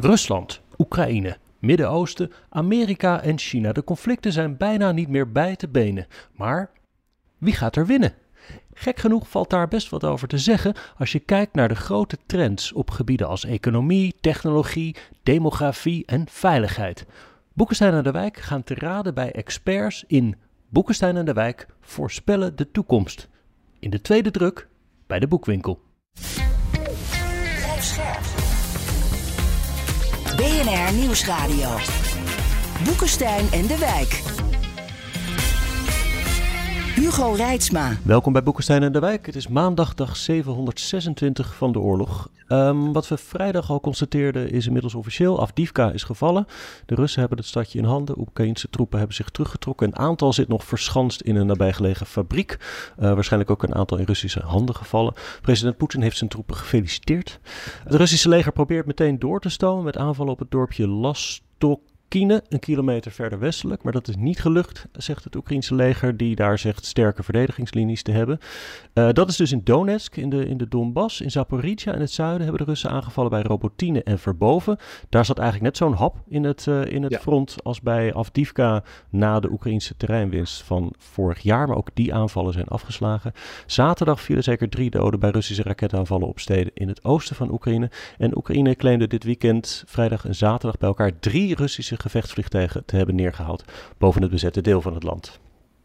Rusland, Oekraïne, Midden-Oosten, Amerika en China. De conflicten zijn bijna niet meer bij te benen. Maar wie gaat er winnen? Gek genoeg valt daar best wat over te zeggen als je kijkt naar de grote trends op gebieden als economie, technologie, demografie en veiligheid. Boekenstein en de Wijk gaan te raden bij experts in Boekenstein en de Wijk voorspellen de toekomst. In de tweede druk bij de boekwinkel. BNR Nieuwsradio. Boekenstein en de Wijk. Hugo Reitsma. Welkom bij Boekenstein en de Wijk. Het is maandag dag 726 van de oorlog. Um, wat we vrijdag al constateerden is inmiddels officieel. Afdivka is gevallen. De Russen hebben het stadje in handen. Oekraïnse troepen hebben zich teruggetrokken. Een aantal zit nog verschanst in een nabijgelegen fabriek. Uh, waarschijnlijk ook een aantal in Russische handen gevallen. President Poetin heeft zijn troepen gefeliciteerd. Het Russische leger probeert meteen door te stomen met aanvallen op het dorpje Lastok Kine, een kilometer verder westelijk. Maar dat is niet gelukt, zegt het Oekraïnse leger, die daar zegt sterke verdedigingslinies te hebben. Uh, dat is dus in Donetsk, in de, in de Donbass. In Zaporizhia in het zuiden hebben de Russen aangevallen bij Robotine en Verboven. Daar zat eigenlijk net zo'n hap in het, uh, in het front als bij Avdivka na de Oekraïnse terreinwinst van vorig jaar. Maar ook die aanvallen zijn afgeslagen. Zaterdag vielen zeker drie doden bij Russische raketaanvallen op steden in het oosten van Oekraïne. En Oekraïne claimde dit weekend, vrijdag en zaterdag, bij elkaar drie Russische gevechtsvliegtuigen te hebben neergehaald boven het bezette deel van het land.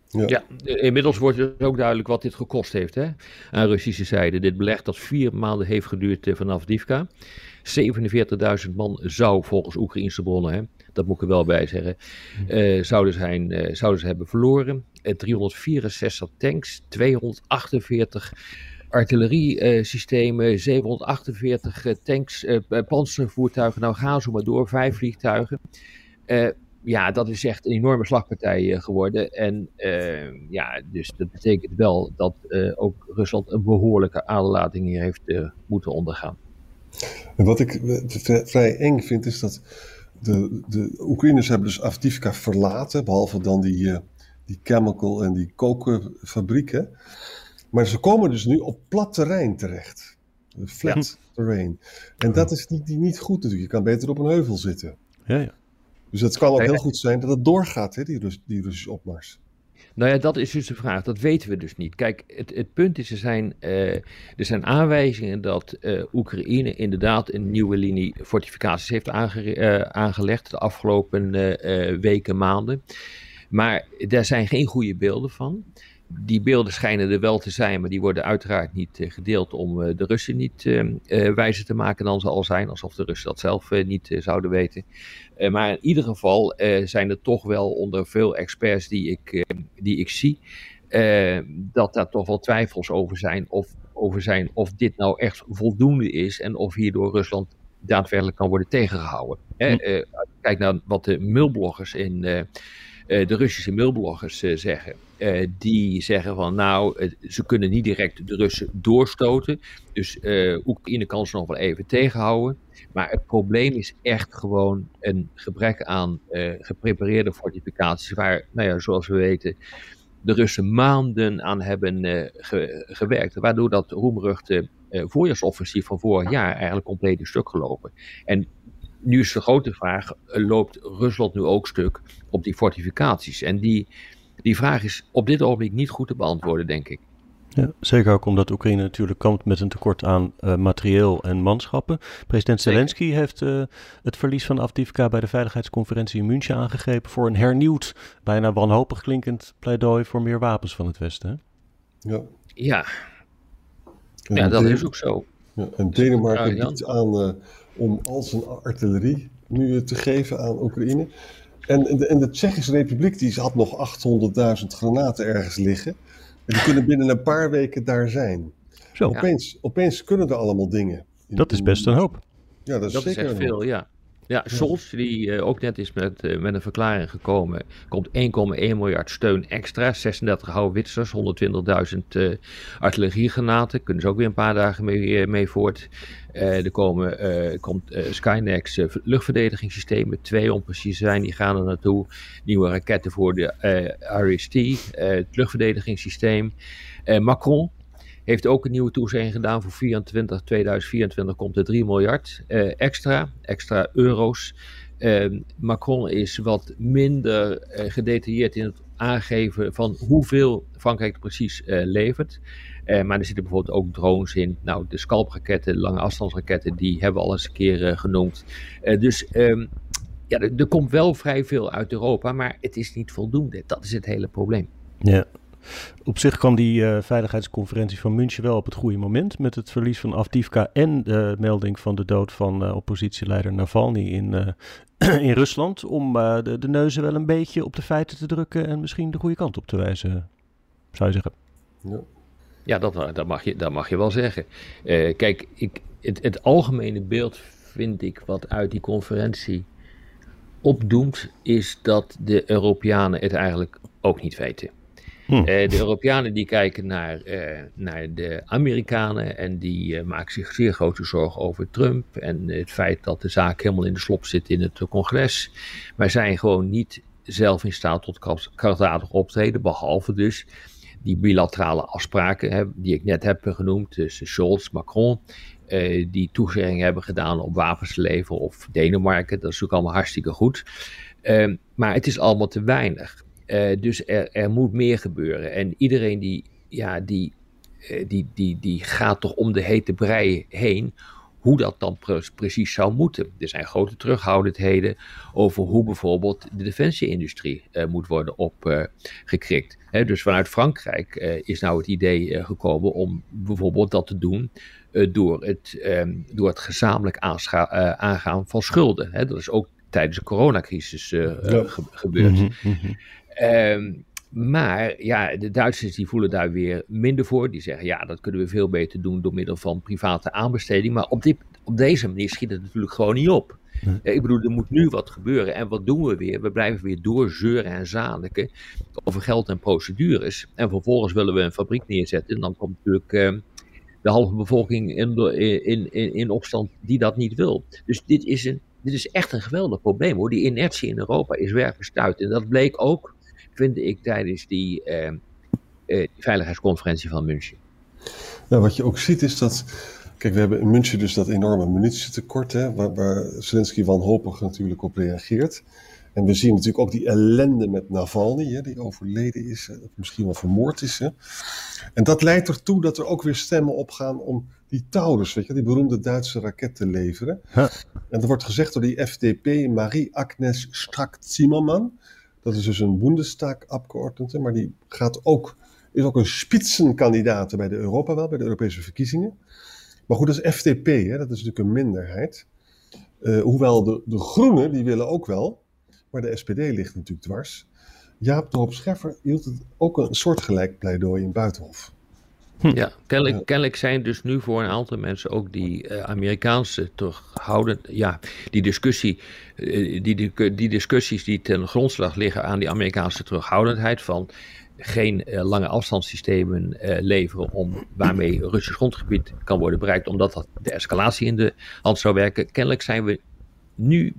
Ja. ja. inmiddels wordt het ook duidelijk wat dit gekost heeft hè, aan Russische zijde. Dit beleg dat vier maanden heeft geduurd eh, vanaf Divka. 47.000 man zou volgens Oekraïnse bronnen, hè, dat moet ik er wel bij zeggen, uh, zouden, zijn, uh, zouden ze hebben verloren. Uh, 364 tanks, 248 artilleriesystemen, 748 tanks, panzervoertuigen. Nou gaan ze maar door, vijf vliegtuigen. Uh, ja, dat is echt een enorme slagpartij uh, geworden. En uh, ja, dus dat betekent wel dat ook Rusland een behoorlijke aderlating hier heeft moeten ondergaan. En wat ik vrij eng vind, is dat de, de Oekraïners hebben dus Avdivka verlaten, behalve dan die, die chemical en die kokenfabrieken. Maar ze komen dus nu op plat terrein terecht. Flat terrain. En dat is niet, niet goed natuurlijk. Je kan beter op een heuvel zitten. Ja, ja. Dus het kan ook heel goed zijn dat het doorgaat, hè, die, Rus die Russische opmars. Nou ja, dat is dus de vraag. Dat weten we dus niet. Kijk, het, het punt is, er zijn, uh, er zijn aanwijzingen dat uh, Oekraïne inderdaad een nieuwe linie fortificaties heeft aange uh, aangelegd de afgelopen weken, maanden. Maar daar zijn geen goede beelden van. Die beelden schijnen er wel te zijn, maar die worden uiteraard niet uh, gedeeld om uh, de Russen niet uh, wijzer te maken dan ze al zijn, alsof de Russen dat zelf niet zouden weten. maar in ieder geval zijn er toch wel onder veel experts die ik, die ik zie, dat daar toch wel twijfels over zijn of, over zijn of dit nou echt voldoende is en of hierdoor Rusland daadwerkelijk kan worden tegengehouden. Hm. kijk naar wat de mulbloggers in de Russische mailbloggers uh, zeggen. Uh, die zeggen van nou, ze kunnen niet direct de Russen doorstoten. Dus Oekraïne kan ze nog wel even tegenhouden. Maar het probleem is echt gewoon een gebrek aan geprepareerde fortificaties. Waar, nou ja, zoals we weten, de Russen maanden aan hebben ge gewerkt. Waardoor dat roemruchte voorjaarsoffensief van vorig jaar eigenlijk compleet in stuk gelopen. En nu is de grote vraag, loopt Rusland nu ook stuk op die fortificaties? En die, die vraag is op dit ogenblik niet goed te beantwoorden, denk ik. Ja, zeker ook omdat Oekraïne natuurlijk kampt met een tekort aan uh, materieel en manschappen. President Zelensky heeft uh, het verlies van Avdivka bij de Veiligheidsconferentie in München aangegrepen voor een hernieuwd, bijna wanhopig klinkend pleidooi voor meer wapens van het Westen. Ja. Ja, ja dat is ook zo. Ja, en Denemarken biedt aan uh, om al zijn artillerie nu te geven aan Oekraïne. En, de, en de Tsjechische Republiek die had nog 800.000 granaten ergens liggen. En die kunnen binnen een paar weken daar zijn. Zo. Opeens, opeens kunnen er allemaal dingen. Dat is best een hoop. Ja, dat is, dat is echt veel, ja. Ja, Scholz, die uh, ook net is met, uh, met een verklaring gekomen, komt 1,1 miljard steun extra, 36 houwitsers, 120.000 uh, artilleriegranaten, kunnen ze ook weer een paar dagen mee, mee voort. er komen, komt Skynex luchtverdedigingssystemen, twee om precies te zijn, die gaan er naartoe. Nieuwe raketten voor de RST, het luchtverdedigingssysteem. Macron, heeft ook een nieuwe toezegging gedaan voor 24, 2024 komt er 3 miljard extra, extra euro's. Macron is wat minder gedetailleerd in het aangeven van hoeveel Frankrijk precies levert. Uh, maar er zitten bijvoorbeeld ook drones in. Nou, de scalpraketten, lange afstandsraketten, die hebben we al eens een keer genoemd. Dus um, ja, er, er, komt wel vrij veel uit Europa, maar het is niet voldoende. Dat is het hele probleem. Ja. Op zich kwam die veiligheidsconferentie van München wel op het goede moment. Met het verlies van Avdivka en de melding van de dood van oppositieleider Navalny in, in Rusland. Om de, de neuzen wel een beetje op de feiten te drukken en misschien de goede kant op te wijzen, zou je zeggen. Ja. Ja, dat, dat, mag, je, dat mag je wel zeggen. Uh, kijk, ik, het, het, algemene beeld vind ik wat uit die conferentie opdoemt, is dat de Europeanen het eigenlijk ook niet weten. Hm. Uh, de Europeanen die kijken naar, uh, naar de Amerikanen en die maken zich zeer grote zorgen over Trump en het feit dat de zaak helemaal in de slop zit in het congres. Maar zijn gewoon niet zelf in staat tot krachtdadig optreden, behalve dus die bilaterale afspraken hè, die ik net heb genoemd tussen Scholz, Macron, die toezeggingen hebben gedaan om wapens te leveren of Denemarken, dat is ook allemaal hartstikke goed. Uh, maar het is allemaal te weinig. Uh, dus er, er, moet meer gebeuren. En iedereen die, ja, die, eh, die, die, die gaat toch om de hete brei heen hoe dat dan precies zou moeten. Er zijn grote terughoudendheden over hoe bijvoorbeeld de defensieindustrie uh, moet worden opgekrikt. Uh, dus vanuit Frankrijk uh, is nou het idee eh, gekomen om bijvoorbeeld dat te doen door, het, ehm, door het gezamenlijk aangaan van schulden. Hè. Dat is ook tijdens de coronacrisis ja. ge gebeurd. Mm -hmm. Maar ja, de Duitsers die voelen daar weer minder voor. Die zeggen ja, dat kunnen we veel beter doen door middel van private aanbesteding. Maar op, dit, op deze manier schiet het natuurlijk gewoon niet op. Ik bedoel, er moet nu wat gebeuren. En wat doen we weer? We blijven weer doorzeuren en zadelijken over geld en procedures. En vervolgens willen we een fabriek neerzetten. En dan komt natuurlijk uh, de halve bevolking in, in, in, in opstand die dat niet wil. Dus dit is, een, dit is echt een geweldig probleem hoor. Die inertie in Europa is werkelijk stuit. En dat bleek ook vind ik tijdens die, uh, uh, veiligheidsconferentie van München. Nou, wat je ook ziet is dat. Kijk, we hebben in München dus dat enorme munitietekort, hè, waar, waar Zelensky wanhopig natuurlijk op reageert. En we zien natuurlijk ook die ellende met Navalny, hè, die overleden is, hè, misschien wel vermoord is. Hè. En dat leidt ertoe dat er ook weer stemmen opgaan om die Taurus, weet je, die beroemde Duitse raket te leveren. Huh. En er wordt gezegd door die FDP, Marie-Agnes Strack-Zimmermann, dat is dus een Bundestag-abgeordnete, maar die gaat ook, is ook een spitsenkandidaat bij de Europa wel, bij de Europese verkiezingen. Maar goed, dat is FDP, hè, dat is natuurlijk een minderheid. Uh, hoewel de, de Groenen, die willen ook wel, maar de SPD ligt natuurlijk dwars. Jaap de Hoop Scheffer hield het ook een soortgelijk pleidooi in Buitenhof. Hm. Ja, kennelijk, kennelijk, zijn dus nu voor een aantal mensen ook die uh, Amerikaanse terughouden. Ja, die discussie, uh, die, die, die, discussies die ten grondslag liggen aan die Amerikaanse terughoudendheid van geen uh, lange afstandssystemen leveren om waarmee Russisch grondgebied kan worden bereikt, omdat dat de escalatie in de hand zou werken. Kennelijk zijn we nu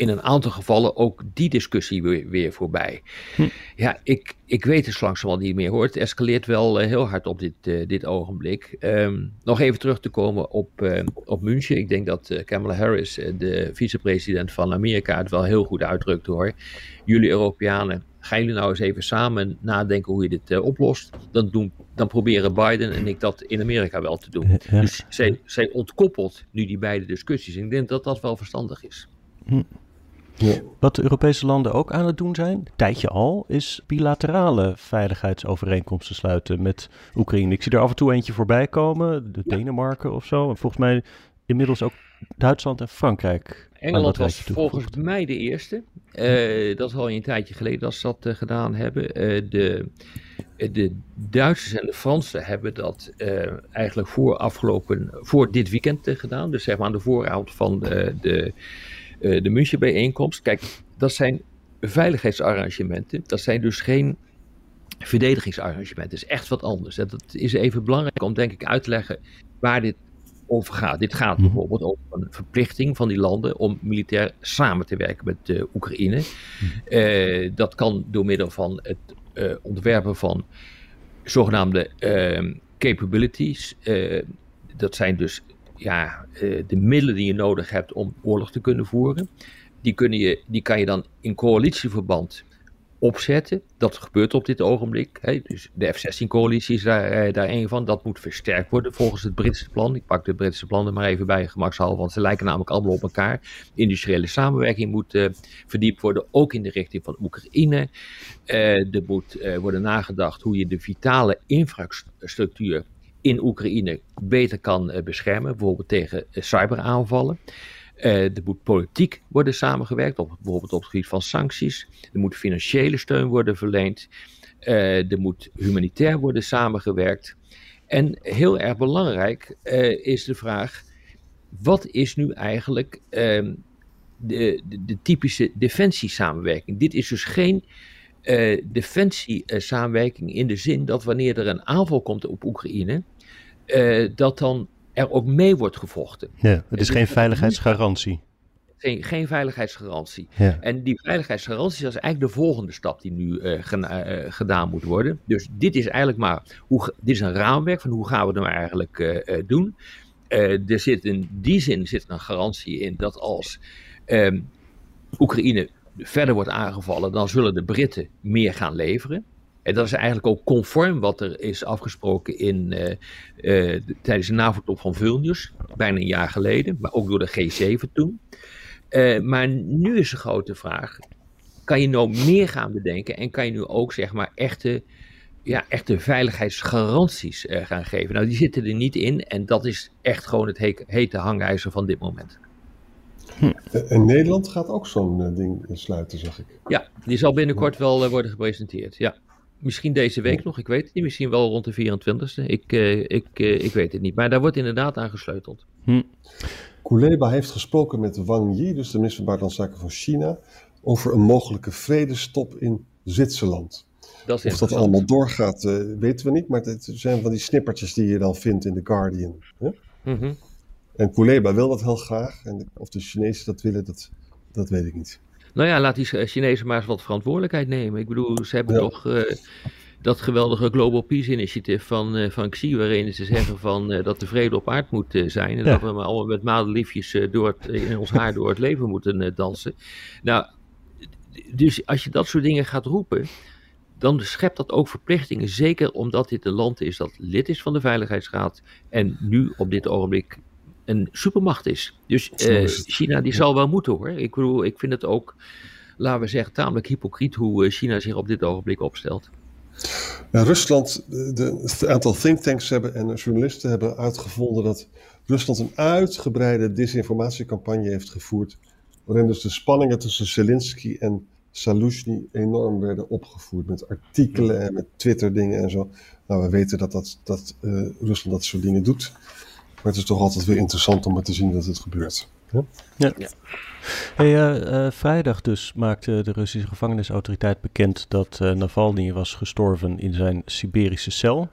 in een aantal gevallen ook die discussie weer, weer voorbij. Hm. Ja, ik, ik weet het langzamerhand niet meer hoor. Het escaleert wel uh, heel hard op dit, uh, dit ogenblik. Um, nog even terug te komen op, uh, op München. Ik denk dat Kamala Harris, de vicepresident van Amerika, het wel heel goed uitdrukt hoor. Jullie Europeanen, gaan jullie nou eens even samen nadenken hoe je dit oplost? Dan, doen, dan proberen Biden en ik dat in Amerika wel te doen. Ja. Dus zij, zij ontkoppelt nu die beide discussies. Ik denk dat dat wel verstandig is. Hm. Ja. Wat de Europese landen ook aan het doen zijn, een tijdje al, is bilaterale veiligheidsovereenkomsten sluiten met Oekraïne. Ik zie er af en toe eentje voorbij komen, de Denemarken of zo. En volgens mij inmiddels ook Duitsland en Frankrijk. Engeland was volgens mij de eerste. Uh, dat is al een tijdje geleden dat ze dat uh, gedaan hebben. Uh, de, de Duitsers en de Fransen hebben dat eigenlijk voor afgelopen, voor dit weekend gedaan. Dus zeg maar aan de vooravond van de uh, de Münchenbijeenkomst. Kijk, dat zijn veiligheidsarrangementen. Dat zijn dus geen verdedigingsarrangementen. Dat is echt wat anders. Dat is even belangrijk om denk ik uit te leggen waar dit over gaat. Dit gaat mhm. bijvoorbeeld over een verplichting van die landen om militair samen te werken met de Oekraïne. Mhm. Uh, dat kan door middel van het uh, ontwerpen van zogenaamde capabilities, dat zijn dus ja, de middelen die je nodig hebt om oorlog te kunnen voeren. Die, kun je, die kan je dan in coalitieverband opzetten. Dat gebeurt op dit ogenblik. Hè. Dus de F-16-coalitie is daar, eh, daar een van. Dat moet versterkt worden volgens het Britse plan. Ik pak de Britse plannen maar even bij gemakshalve, want ze lijken namelijk allemaal op elkaar. Industriële samenwerking moet uh, verdiept worden, ook in de richting van Oekraïne. Er moet worden nagedacht hoe je de vitale infrastructuur in Oekraïne beter kan beschermen, bijvoorbeeld tegen cyberaanvallen. Uh, er moet politiek worden samengewerkt, op, bijvoorbeeld op het gebied van sancties. Er moet financiële steun worden verleend. Er moet humanitair worden samengewerkt. En heel erg belangrijk is de vraag: wat is nu eigenlijk ehm, de, de, de, typische defensiesamenwerking? Dit is dus geen defensiesamenwerking in de zin dat wanneer er een aanval komt op Oekraïne, dat dan er ook mee wordt gevochten. Ja, het is geen veiligheidsgarantie. Geen, geen veiligheidsgarantie. Ja. En die veiligheidsgarantie is eigenlijk de volgende stap die nu uh, gedaan moet worden. Dus dit is eigenlijk maar hoe, dit is een raamwerk van hoe gaan we het nou eigenlijk doen. er zit in die zin zit een garantie in dat als ehm, Oekraïne verder wordt aangevallen, dan zullen de Britten meer gaan leveren. En dat is eigenlijk ook conform wat er is afgesproken in, uh, uh, tijdens de NAVO-top van Vilnius, bijna een jaar geleden, maar ook door de G7 toen. Uh, maar nu is de grote vraag, kan je nou meer gaan bedenken en kan je nu ook zeg maar echte, ja, echte veiligheidsgaranties gaan geven? Nou, die zitten er niet in en dat is echt gewoon het he hete hangijzer van dit moment. Hm. En Nederland gaat ook zo'n ding sluiten, zeg ik. Ja, die zal binnenkort wel worden gepresenteerd, ja. Misschien deze week nog, ik weet het niet. Misschien wel rond de 24e. Ik, uh, ik, uh, ik weet het niet. Maar daar wordt inderdaad aan gesleuteld. Hm. Kuleba heeft gesproken met Wang Yi, dus de minister van Buitenlandse Zaken van China, over een mogelijke vredestop in Zwitserland. Dat of dat allemaal doorgaat, uh, weten we niet. Maar het zijn van die snippertjes die je dan vindt in The Guardian. Hè? Mm -hmm. En Kuleba wil dat heel graag. En of de Chinezen dat willen, dat, dat weet ik niet. Nou ja, laat die Chinezen maar eens wat verantwoordelijkheid nemen. Ik bedoel, ze hebben toch uh, dat geweldige Global Peace Initiative van, uh, van Xi, waarin ze zeggen van, uh, dat de vrede op aard moet zijn. En ja. dat we maar allemaal met madeliefjes door het, in ons haar door het leven moeten dansen. Nou, dus als je dat soort dingen gaat roepen, dan schept dat ook verplichtingen. Zeker omdat dit een land is dat lid is van de Veiligheidsraad. En nu op dit ogenblik een supermacht is. Dus uh, China die zal wel moeten hoor. Ik bedoel, ik vind het ook, laten we zeggen, tamelijk hypocriet hoe eh, China zich op dit ogenblik opstelt. Ja, Rusland, de, het aantal thinktanks hebben en journalisten hebben uitgevonden dat Rusland een uitgebreide disinformatiecampagne heeft gevoerd. Waarin dus de spanningen tussen Zelensky en Saluzhny enorm werden opgevoerd. Met artikelen en met Twitter-dingen en zo. Nou, we weten dat, dat, dat uh, Rusland dat soort dingen doet. Maar het is toch altijd weer interessant om te zien dat het gebeurt. Ja. ja. ja. Hey, uh, uh, vrijdag dus maakte de Russische gevangenisautoriteit bekend dat uh, Navalny was gestorven in zijn Siberische cel.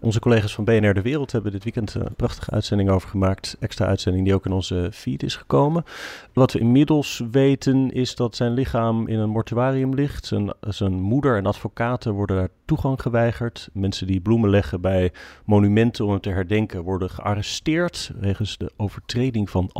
Onze collega's van BNR De Wereld hebben dit weekend een prachtige uitzending over gemaakt. Extra uitzending die ook in onze feed is gekomen. Wat we inmiddels weten is dat zijn lichaam in een mortuarium ligt. Zijn, zijn moeder en advocaten worden daar toegang geweigerd. Mensen die bloemen leggen bij monumenten om hem te herdenken worden gearresteerd wegens de overtreding van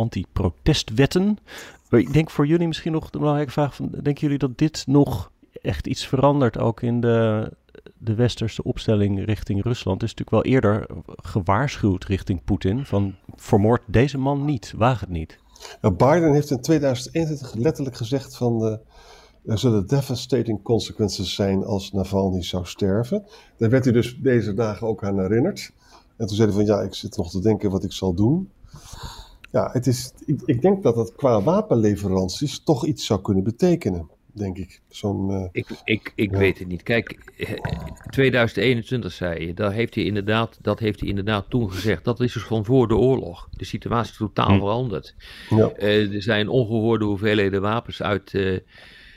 Maar ik denk voor jullie misschien nog de belangrijke vraag: van, denken jullie dat dit nog echt iets verandert ook in de, de westerse opstelling richting Rusland? Het is natuurlijk wel eerder gewaarschuwd richting Poetin van vermoord deze man niet, waag het niet. Nou, Biden heeft in 2021 letterlijk gezegd van uh, er zullen devastating consequences zijn als Navalny zou sterven. Daar werd hij dus deze dagen ook aan herinnerd. En toen zei hij van ja, ik zit nog te denken wat ik zal doen. Ja, het is, ik, ik denk dat dat qua wapenleveranties toch iets zou kunnen betekenen denk ik. Zo'n, uh, ik ik, ik weet het niet. Kijk, 2021 eh, zei je, dat heeft hij inderdaad, dat heeft hij inderdaad toen gezegd. Dat is dus van voor de oorlog. De situatie is totaal hm. veranderd. Ja. Uh, er zijn ongehoorde hoeveelheden wapens uit uh,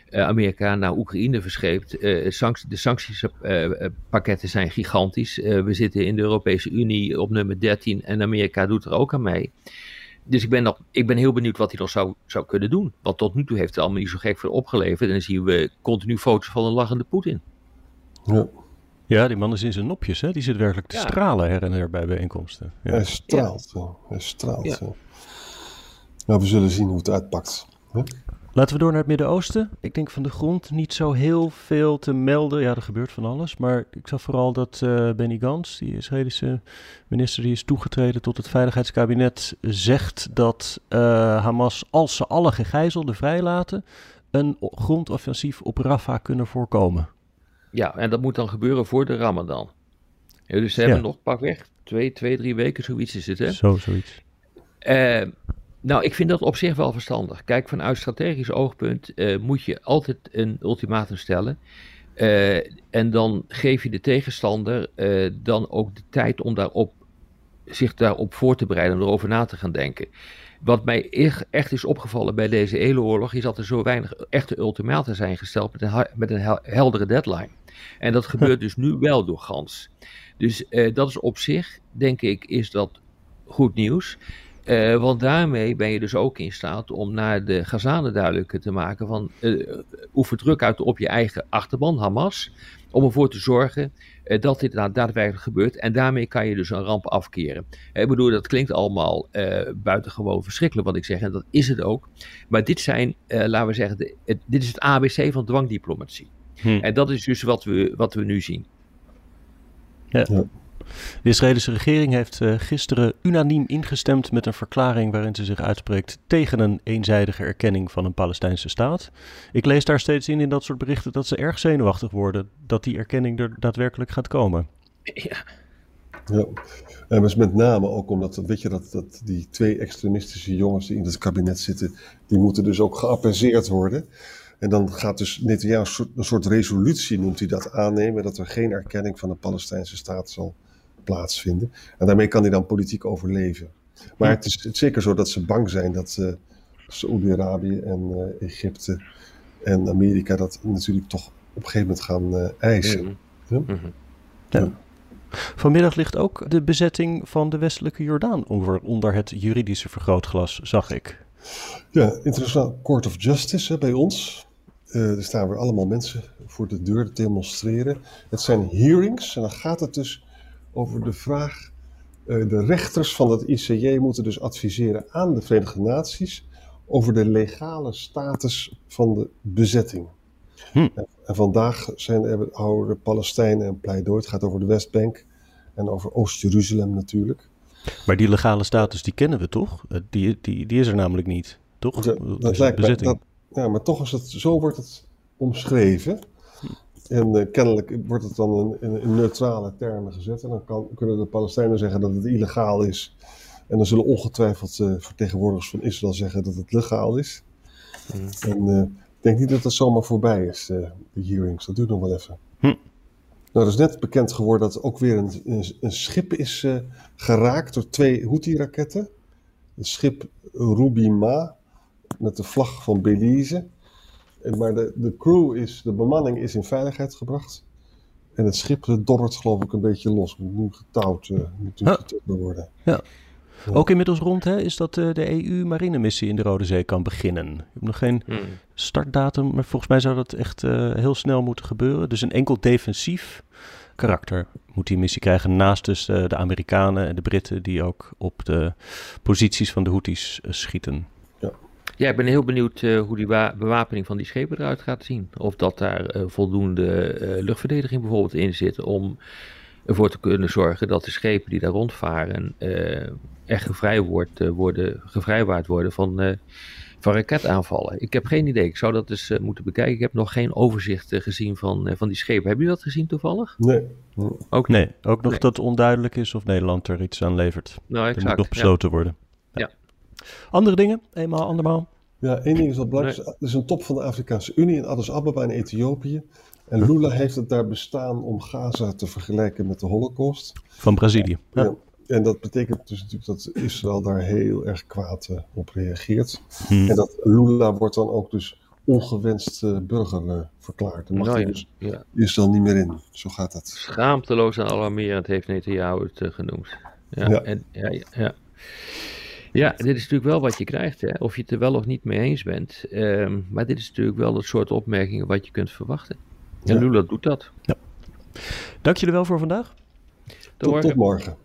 Amerika naar Oekraïne verscheept. De sanctiespakketten zijn gigantisch. we zitten in de Europese Unie op nummer 13 en Amerika doet er ook aan mee dus ik ben, nog, ik ben heel benieuwd wat hij nog zou, zou kunnen doen. Want tot nu toe heeft het allemaal niet zo gek veel opgeleverd. En dan zien we continu foto's van een lachende Poetin. Ja. Ja, die man is in zijn nopjes, hè? Die zit werkelijk te Ja. stralen her en her bij bijeenkomsten. Ja. Hij straalt. zo. Hij straalt. Ja. zo. Nou, we zullen zien hoe het uitpakt. hè? Laten we door naar het Midden-Oosten. Ik denk van de grond niet zo heel veel te melden. Ja, er gebeurt van alles. Maar ik zag vooral dat eh, Benny Gantz, die Israëlische minister die is toegetreden tot het Veiligheidskabinet, zegt dat eh, Hamas, als ze alle gegijzelden vrijlaten, een grondoffensief op Rafah kunnen voorkomen. Ja, en dat moet dan gebeuren voor de Ramadan. Ja, dus ze hebben Ja. nog pakweg twee, twee, drie weken, zoiets is het, hè? Zo, zoiets. Eh, nou, ik vind dat op zich wel verstandig. Kijk, vanuit strategisch oogpunt eh, moet je altijd een ultimatum stellen. Eh, en dan geef je de tegenstander eh, dan ook de tijd om daarop, zich daarop voor te bereiden, om erover na te gaan denken. Wat mij echt- is opgevallen bij deze hele oorlog, is dat er zo weinig echte ultimata zijn gesteld met een, met een hel- heldere deadline. En dat gebeurt dus nu wel door Gans. Dus dat is op zich, denk ik, is dat goed nieuws. Eh, want daarmee ben je dus ook in staat om naar de Gazanen duidelijk te maken van eh, oefen druk uit op je eigen achterban, Hamas, om ervoor te zorgen eh, dat dit nou daadwerkelijk gebeurt. En daarmee kan je dus een ramp afkeren. Ik bedoel, dat klinkt allemaal eh, buitengewoon verschrikkelijk wat ik zeg, en dat is het ook. Maar dit zijn, eh, laten we zeggen, de- het- dit is het ABC van dwangdiplomatie. Hm. En dat is dus wat we, wat we nu zien. De Israëlische regering heeft eh, gisteren unaniem ingestemd met een verklaring waarin ze zich uitspreekt tegen een eenzijdige erkenning van een Palestijnse staat. Ik lees daar steeds in in dat soort berichten dat ze erg zenuwachtig worden dat die erkenning er daadwerkelijk gaat komen. Ja, Ja. En dus met name ook omdat, weet je, dat, dat die twee extremistische jongens die in het kabinet zitten, die moeten dus ook geapaiseerd worden. En dan gaat dus Netanyahu een soort, een soort resolutie, noemt hij dat, aannemen dat er geen erkenning van de Palestijnse staat zal plaatsvinden. En daarmee kan hij dan politiek overleven. Maar het is, het is zeker zo dat ze bang zijn dat eh Saoedi-Arabië en eh, Egypte en Amerika dat natuurlijk toch op een gegeven moment gaan eh, eisen. Mhm. Ja. Vanmiddag ligt ook de bezetting van de westelijke Jordaan onder, onder het juridische vergrootglas, zag ik. Ja, Internationaal Court of Justice hè, bij ons. Eh, er staan weer allemaal mensen voor de deur te demonstreren. Het zijn hearings en dan gaat het dus over de vraag. eh, de rechters van het ICJ moeten dus adviseren aan de Verenigde Naties over de legale status van de bezetting. Hm. En, en vandaag zijn er, houden de Palestijnen een pleidooi. Het gaat over de Westbank en over Oost-Jeruzalem natuurlijk. Maar die legale status, die kennen we toch? Eh, Die, die, die is er namelijk niet, toch? Ja, dat lijkt bezetting. dat, ja, maar toch is het, zo wordt het omschreven. En eh, kennelijk wordt het dan in, neutrale termen gezet. En dan kan, kunnen de Palestijnen zeggen dat het illegaal is. En dan zullen ongetwijfeld eh, vertegenwoordigers van Israël zeggen dat het legaal is. En eh, ik denk niet dat dat zomaar voorbij is, de hearings. Dat duurt nog wel even. Hm. Nou, er is net bekend geworden dat ook weer een, een, een schip is geraakt door twee Houthi-raketten. Het schip Ruby Ma met de vlag van Belize. Maar de, de crew is, de bemanning is in veiligheid gebracht. En het schip dobbert geloof ik een beetje los. Moet nu getouwd, eh, moet nu Huh. getouwd worden. Ook inmiddels rond hè, is dat eh, de EU-marinemissie in de Rode Zee kan beginnen. Ik heb nog geen Mhm. startdatum, maar volgens mij zou dat echt eh, heel snel moeten gebeuren. Dus een enkel defensief karakter moet die missie krijgen. Naast dus eh, de Amerikanen en de Britten die ook op de posities van de Houthis schieten. Ja, ik ben heel benieuwd eh, hoe die wa- bewapening van die schepen eruit gaat zien. Of dat daar eh, voldoende eh, luchtverdediging bijvoorbeeld in zit om ervoor te kunnen zorgen dat de schepen die daar rondvaren eh, echt gevrijwaard, eh, worden, gevrijwaard worden van, eh, van raketaanvallen. Ik heb geen idee. Ik zou dat eh, moeten bekijken. Ik heb nog geen overzicht gezien van, eh, van die schepen. Hebben jullie dat gezien toevallig? Nee. Ook Nee, ook nog Nee. dat onduidelijk is of Nederland er iets aan levert. Nou, Dat moet exact. nog ja. besloten worden. Andere dingen? Eenmaal, andermaal? Ja, één ding is wel belangrijk. Er is een top van de Afrikaanse Unie in Addis Ababa in Ethiopië. En Lula heeft het daar bestaan om Gaza te vergelijken met de Holocaust. Van Brazilië. Ja. Ja. En dat betekent dus natuurlijk dat Israël daar heel erg kwaad eh, op reageert. Hm. En dat Lula wordt dan ook dus ongewenst eh, burger eh, verklaard. Dan mag Nou hij dus ja. Israël niet meer in. Zo gaat dat. Schaamteloos en alarmerend heeft Netanyahu het genoemd. Ja, Ja. En, ja, ja, ja. Ja, dit is natuurlijk wel wat je krijgt, hè? of je het er wel of niet mee eens bent. Ehm, maar dit is natuurlijk wel het soort opmerkingen wat je kunt verwachten. En Ja. Lula doet dat. Dank jullie wel voor vandaag. Tot, tot morgen.